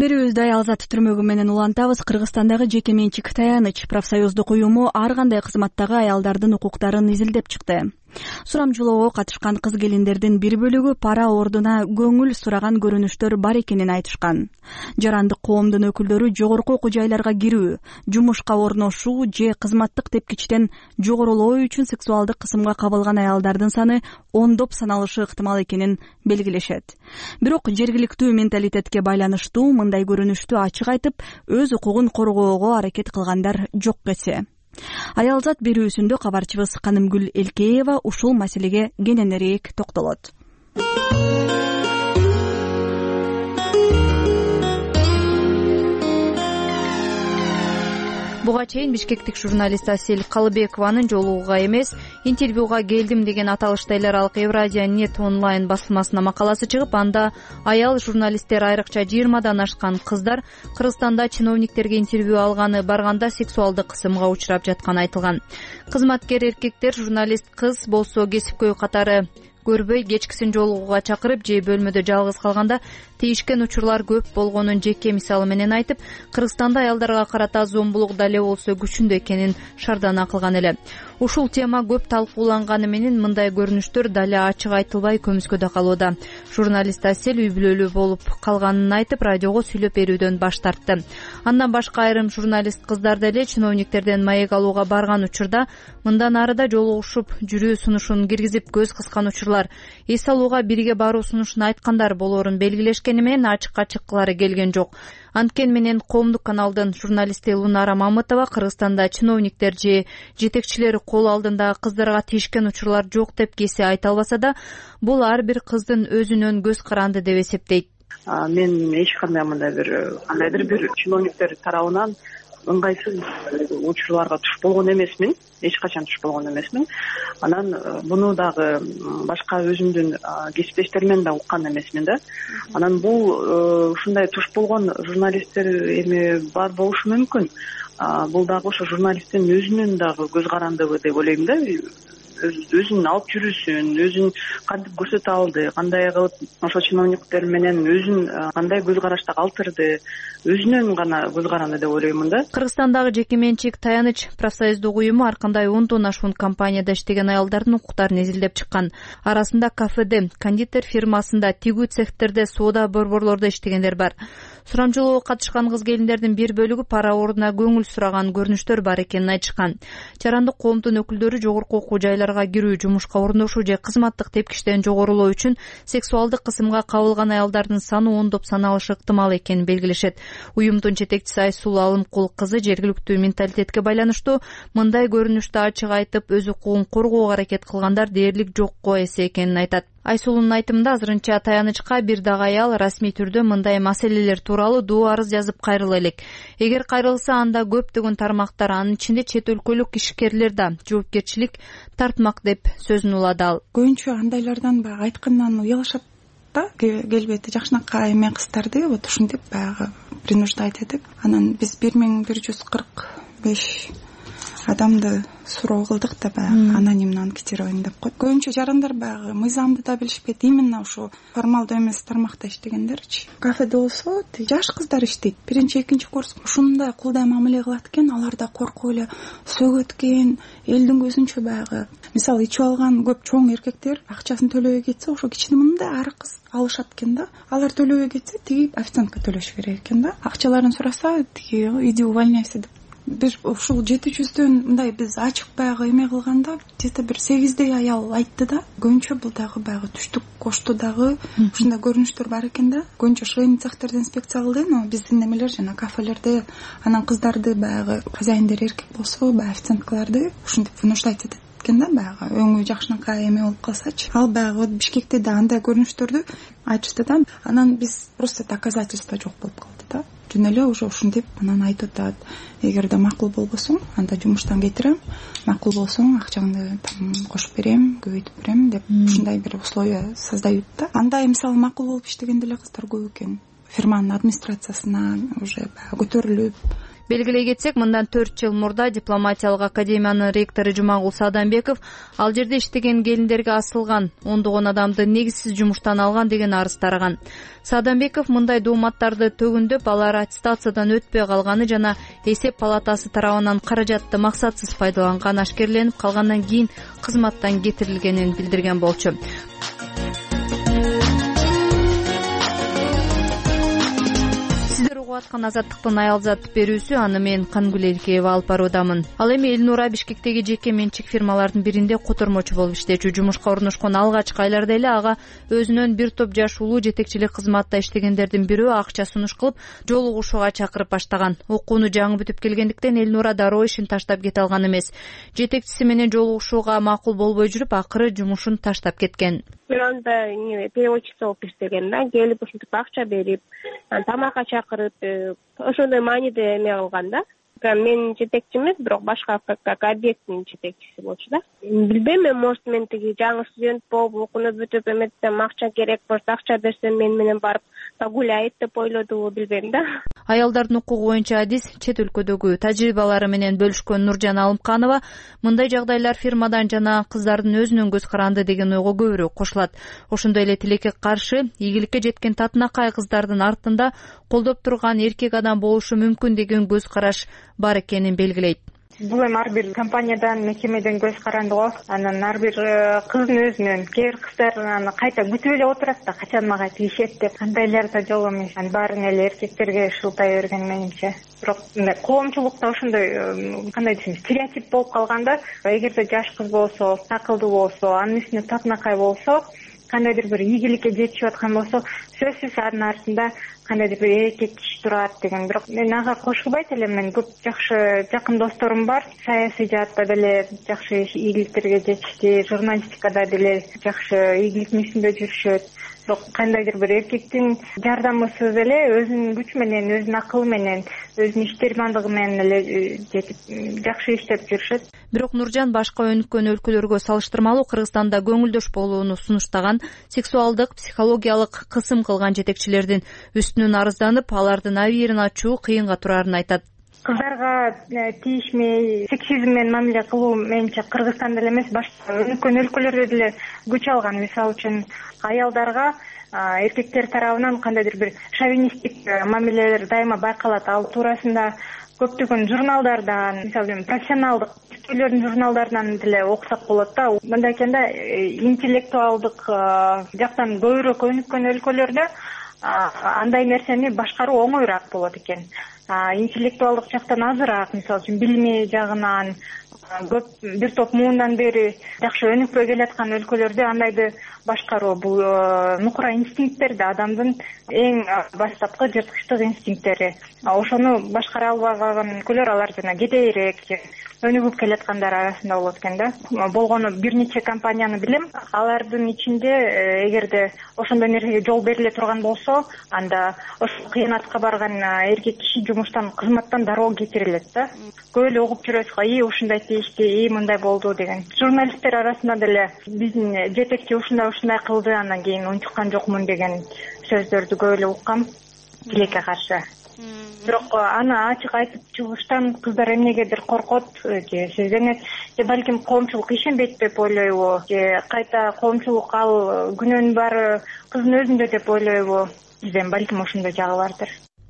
берүүбүздү аялзат түрмөгү менен улантабыз. Кыргызстандагы жеке менчик таяныч профсоюздук уюму ар кандай кызматтагы аялдардын укуктарын изилдеп чыкты сурамжылоого катышкан кыз келиндердин бир бөлүгү пара ордуна көңүл сураган көрүнүштөр бар экенин айтышкан. Жарандык коомдун өкүлдөрү жогорку окуу жайларга кирүү жумушка орношуу же кызматтык тепкичтен жогорулоо үчүн сексуалдык кысымга кабылган аялдардын саны ондоп саналышы ыктымал экенин белгилешет. Бирок жергиликтүү менталитетке байланыштуу мындай көрүнүштү ачык айтып өз укугун коргоого аракет кылгандар жок эсе аялзат берүүсүндө кабарчыбыз канымгүл элкеева ушул маселеге кененирээк токтолот буга чейин бишкектик журналист асель калыбекованын жолугууга эмес интервьюга келдим деген аталышта эл аралык евразия нет онлайн басылмасына макаласы чыгып анда аял журналисттер айрыкча жыйырмадан ашкан кыздар кыргызстанда чиновниктерге интервью алганы барганда сексуалдык кысымга учурап жатканы айтылган. Кызматкер эркектер журналист кыз болсо кесипкөй катары көрбөй кечкисин жолугууга чакырып же бөлмөдө жалгыз калганда тийишкен учурлар көп болгонун жеке мисалы менен айтып кыргызстанда аялдарга карата зомбулук дале болсо күчүндө экенин шаардана кылган эле. Ушул тема көп талкууланганы менен мындай көрүнүштөр дале ачык айтылбай көмүскөдө калууда. Журналист асель үй бүлөлүү болуп калганын айтып радиого сүйлөп берүүдөн баш тартты. Андан башка айрым журналист кыздар деле чиновниктерден маек алууга барган учурда мындан ары да жолугушуп жүрүү сунушун киргизип көз кыскан учурлар. Эс алууга бирге баруу сунушун айткандар болоорун менен ачыкка чыккылары келген жок. Анткени менен коомдук каналдын журналисти лунара мамытова кыргызстанда чиновниктер же жетекчилер кол алдындагы кыздарга тийишкен учурлар жок деп кесе айта албаса да бул ар бир кыздын өзүнөн көз каранды деп эсептейт. Мен эч кандай мындай бир кандайдыр бир чиновниктер тарабынан ыңгайсыз учурларга туш болгон эмесмин. Эч качан туш болгон эмесмин. Анан э, муну дагы башка өзүмдүн кесиптештеримден да уккан эмесмин да. Анан бул э, ушундай туш болгон журналисттер эми бар болушу мүмкүн. Бул дагы ошо журналисттин өзүнүн дагы көз карандыгы деп ойлойм да өзүн алып жүрүүсүн өзүн кантип көрсөтө алды кандай кылып ошол чиновниктер менен өзүн кандай көз карашта калтырды өзүнөн гана көз каранды деп ойлоймун да. Кыргызстандагы жеке менчик таяныч профсоюздук уюму ар кандай ондон ашуун компанияда иштеген аялдардын укуктарын изилдеп чыккан. Арасында кафеде кондитер фирмасында тигүү цехтерде соода борборлордо иштегендер бар. Сурамжылоого катышкан кыз келиндердин бир бөлүгү пара ордуна көңүл сураган көрүнүштөр бар экенин айтышкан. Жарандык коомдун өкүлдөрү жогорку окуу кирүү жумушка орношуу же кызматтык тепкичтен жогорулоо үчүн сексуалдык кысымга кабылган аялдардын саны ондоп саналышы ыктымал экенин белгилешет. Уюмдун жетекчиси айсулуу алымкул кызы жергиликтүү менталитетке байланыштуу мындай көрүнүштү ачык айтып өз укугун коргоого аракет кылгандар дээрлик жокко эсе экенин айтат айсулуунун айтымында азырынча таянычка бир дагы аял расмий түрдө мындай маселелер тууралуу доо арыз жазып кайрыла элек. Эгер кайрылса анда көптөгөн тармактар анын ичинде чет өлкөлүк ишкерлер да жоопкерчилик тартмак деп сөзүн улады ал. Көбүнчө андайлардан баягы айткандан уялышат да келбети жакшынакай эме кыздарды вот ушинтип баягы принуждать этип. Анан биз бир миң бир жүз кырк беш адамды суроо кылдык да баягы анонимный анкетирование деп коет көбүнчө жарандар баягы мыйзамды да билишпейт. Именно ушу формалдуу эмес тармакта иштегендерчи. Кафеде болсо тиги жаш кыздар иштейт. Биринчи экинчи курс ушундай кулдай мамиле кылат экен алар да коркуп эле сөгөт экен элдин көзүнчө баягы мисалы ичип алган көп чоң эркектер акчасын төлөбөй кетсе ошо кичине мындай ары кыз алышат экен да. Алар төлөбөй кетсе тиги официантка төлөшү керек экен да. Акчаларын сураса тиги иди увольняйся деп бир ушул жети жүздөн мындай биз ачык баягы эме кылганда где то бир сегиздей аял айтты да. Көбүнчө бул дагы баягы түштүк ошту дагы ушундай көрүнүштөр бар экен да. Көбүнчө швейный цехтерде инспекция кылды но биздин немелер жана кафелерде анан кыздарды баягы хозяиндери эркек болсо баягы официанткаларды ушинтип вынуждать этет экен да баягы өңү жакшынакай эме болуп калсачы. Ал баягы вот бишкекте да андай көрүнүштөрдү айтышты да. Анан биз просто доказательство жок болуп калды да жөн эле уже ушинтип анан айтып атат эгерде макул болбосоң анда жумуштан кетирем макул болсоң акчаңды там кошуп берем көбөйтүп берем деп ушундай бир условия создают да. Андай мисалы макул болуп иштеген деле кыздар көп экен. Фирманын администрациясына уже баягы көтөрүлүп белгилей кетсек мындан төрт жыл мурда дипломатиялык академиянын ректору жумагул саадамбеков ал жерде иштеген келиндерге асылган ондогон адамды негизсиз жумуштан алган деген арыз тараган. Саадамбеков мындай дооматтарды төгүндөп алар аттестациядан өтпөй калганы жана эсеп палатасы тарабынан каражатты максатсыз пайдаланганы ашкереленип калгандан кийин кызматтан кетирилгенин билдирген болчу аткан азаттыктын аялзат берүүсү аны мен кангүл элкеева алып баруудамын. Ал эми элнура бишкектеги жеке менчик фирмалардын биринде котормочу болуп иштечү жумушка орношкон алгачкы айларда эле ага өзүнөн бир топ жаш улуу жетекчилик кызматта иштегендердин бирөө акча сунуш кылып жолугушууга чакырып баштаган. Окууну жаңы бүтүп келгендиктен элнура дароо ишин таштап кете алган эмес. Жетекчиси менен жолугушууга макул болбой жүрүп акыры жумушун таштап кеткен. Мен анда переводчица болуп иштегем да келип ушинтип акча берип тамакка чакырып ошондой мааниде эме кылган да менин жетекчим эмес бирок башка как объекттин жетекчиси болчу да. Билбейм эми может мен тиги жаңы студент болуп окууну бүтүп эметсем акча керек может акча берсем мени менен барып погуляет деп ойлодубу билбейм да. Аялдардын укугу боюнча адис чет өлкөдөгү тажрыйбалары менен бөлүшкөн нуржан алымканова мындай жагдайлар фирмадан жана кыздардын өзүнөн көз каранды деген ойго көбүрөөк кошулат. Ошондой эле тилекке каршы ийгиликке жеткен татынакай кыздардын артында колдоп турган эркек адам болушу мүмкүн деген көз караш бар экенин белгилейт. Бул эми ар бир компаниядан мекемеден көз каранды го. Анан ар бир э, кыздын өзүнөн кээ бир кыздар аны кайта күтүп эле отурат да качан мага тигишет деп. Андайлар да жок эмес. Анын баарын эле эркектерге шылтай берген менимче. Бирок мындай коомчулукта ошондой э, кандай десем стереотип болуп калган да эгерде жаш кыз болсо акылдуу болсо анын үстүнө татынакай болсо кандайдыр бир ийгиликке жетишип аткан болсо сөзсүз анын артында кандайдыр бир эркек киши турат деген. Бирок мен ага кошулбайт элем мен көп жакшы жакын досторум бар. Саясий жаатта деле жакшы ийгиликтерге жетишти журналистикада деле жакшы ийгилик миссияда жүрүшөт бирок кандайдыр бир эркектин жардамысыз эле өзүнүн күчү менен өзүнүн акылы менен өзүнүн иштермандыгы менен эле э, жетип жакшы иштеп жүрүшөт. Бирок нуржан башка өнүккөн өлкөлөргө салыштырмалуу кыргызстанда көңүлдөш болууну сунуштаган сексуалдык психологиялык кысым кылган жетекчилердин үстүнөн арызданып алардын абийирин ачуу кыйынга турарын айтат кыздарга э, тийишмей сексизм менен мамиле кылуу менимче кыргызстанда эле эмес башка өнүккөн өлкөлөрдө деле күч алган. Мисалы үчүн аялдарга эркектер тарабынан кандайдыр бир шовинисттик э, мамилелер дайыма байкалат. Ал туурасында көптөгөн журналдардан мисалы үчүн профессионалдык тиктөөлөрдүн журналдарынан деле окусак болот да. Мындай экен да э, интеллектуалдык жактан көбүрөөк өнүккөн өлкөлөрдө андай нерсени башкаруу оңоюраак болот экен интеллектуалдык жактан азыраак мисалы үчүн билими жагынан көп бир топ муундан бери жакшы өнүкпөй келаткан өлкөлөрдө андайды башкаруу. Бул э, нукура инстинкттер да адамдын эң баштапкы жырткычтык инстинкттери. Ошону башкара албаган өлкөлөр алар жана кедейирээк өнүгүп келаткандар арасында болот экен да. Болгону бир нече компанияны билем. Алардын ичинде э, эгерде ошондой нерсеге жол бериле турган болсо анда ошол кыянатка барган эркек киши жумуштан кызматтан дароо кетирилет да. Көп эле угуп жүрөбүз го ии ушундай тийишти ии мындай болду деген. Журналисттер арасында деле биздин жетекчи ушундай ушундай кылды андан кийин унчуккан жокмун деген сөздөрдү көп эле уккам тилекке каршы. Бирок аны ачык айтып чыгыштан кыздар эмнегедир коркот же сезенет же балким коомчулук ишенбейт деп ойлойбу же кайта коомчулук ал күнөөнүн баары кыздын өзүндө деп ойлойбу. Бизде балким ошондой жагы бардыр.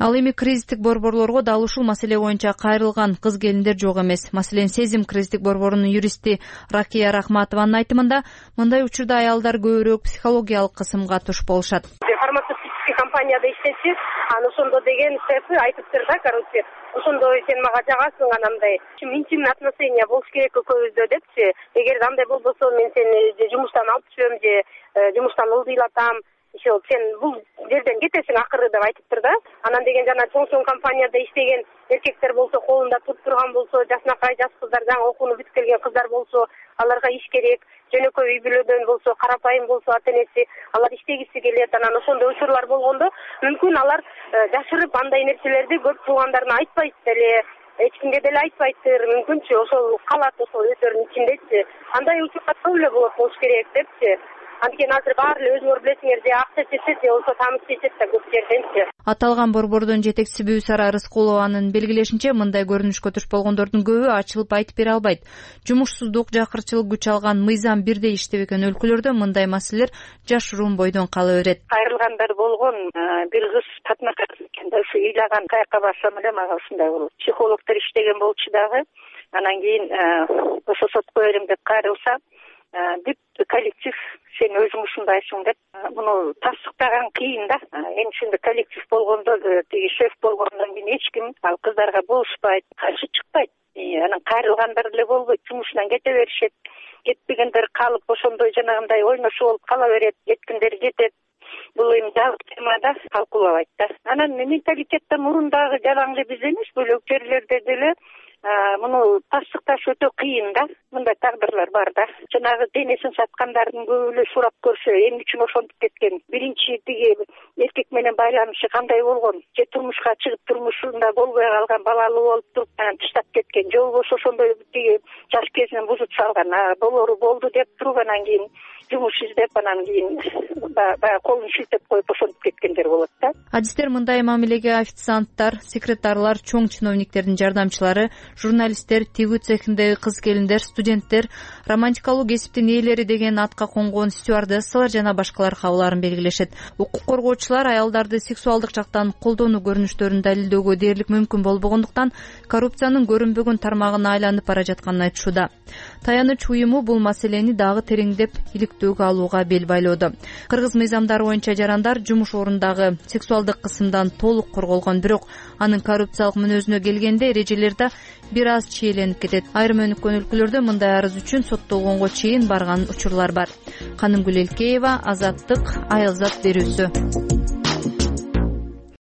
Ал эми кризистик борборлорго дал ушул маселе боюнча кайрылган кыз келиндер жок эмес. Маселен сезим кризистик борборунун юристи ракия рахматованын айтымында мындай учурда аялдар көбүрөөк психологиялык кысымга туш болушат. Фармацевтический компанияда иштечү анан ошондо деген шефи айтыптыр да короче ошондой сен мага жагасың анандай интимный отношения болуш керек экөөбүздө депчи. Эгерде андай болбосо мен сени же жумуштан алып түшөм же э, жумуштан ылдыйлатам. Еще сен бул жерден кетесиң акыры деп айтыптыр да. Анан деген жана чоң чоң компанияда иштеген эркектер болсо колунда туруп турган болсо жакшынакай жаш кыздар жаңы окууну бүтүп келген кыздар болсо аларга иш керек. Жөнөкөй үй бүлөдөн болсо карапайым болсо ата энеси алар иштегиси келет. Анан ошондой учурлар болгондо мүмкүн алар э, жашырып андай нерселерди көп туугандарына айтпайт деле. Эч кимге деле айтпайттыр мүмкүнчү ошол калат ошол өздөрүнүн ичиндечи андай учурлар көп эле болот болуш керек депчи анткени азыр баары эле өзүңөр билесиңер же акча чечет же болбосо тамыз чечет да көп жерденчи аталган борбордун жетекчиси бүбүсара рыскулованын белгилешинче мындай көрүнүшкө туш болгондордун көбү ачылып айтып бере албайт. Жумушсуздук жакырчылык күч алган мыйзам бирдей иштебеген өлкөлөрдө мындай маселелер жашыруун бойдон кала берет. Кайрылгандар болгон бир кыз татынакка экен да ушу ыйлаган каяка барсам эле мага ушундай болот. Психологдор иштеген болчу дагы анан кийин ошо сотко берем деп кайрылса бүт коллектив сен өзүң ушундайсың деп муну тастыктаган кыйын да. Эми ушундай коллектив болгондо тиги шеф болгондон кийин эч ким ал кыздарга болушпайт каршы чыкпайт. Анан кайрылгандар деле болбойт жумушунан кете беришет. Кетпегендер калып ошондой жанагындай ойношуу болуп кала берет кеткендер кетет бул эми жабык тема да талкуулабайт да. Анан менталитетте мурун дагы жалаңгы биз эмес бөлөк жерлерде деле муну тастыкташ өтө кыйын да. Мындай тагдырлар бар да. Жанагы денесин саткандардын көбү эле сурап көрсө эмне үчүн ошентип кеткен. Биринчи тиги эркек менен байланышы кандай болгон? Же турмушка чыгып турмушунда болбой калган балалуу болуп туруп анан таштап кеткен. Же болбосо ошондой тиги жаш кезинен бузуп салган болору болду деп туруп анан кийин жумуш издеп анан кийин баягы колун шилтеп коюп ошентип кеткендер болот да. Адистер мындай мамилеге официанттар секретарлар чоң чиновниктердин жардамчылары журналисттер тигүү цехиндеги кыз келиндер студенттер романтикалуу кесиптин ээлери деген атка конгон стюардессалар жана башкалар кабылаарын белгилешет. Укук коргоочулар аялдарды сексуалдык жактан колдонуу көрүнүштөрүн далилдөөгө дээрлик мүмкүн болбогондуктан коррупциянын көрүнбөгөн тармагына айланып бара жатканын айтышууда таяныч уюму бул маселени дагы тереңдеп иликтөөгө алууга бел байлоодо. Кыргыз мыйзамдары боюнча жарандар жумуш орундагы сексуалдык кысымдан толук корголгон бирок анын коррупциялык мүнөзүнө келгенде эрежелер да бир аз чийленип кетет. Айрым өнүккөн өлкөлөрдө мындай арыз үчүн соттолгонго чейин барган учурлар бар. Канымгүл элкеева азаттык аялзат берүүсү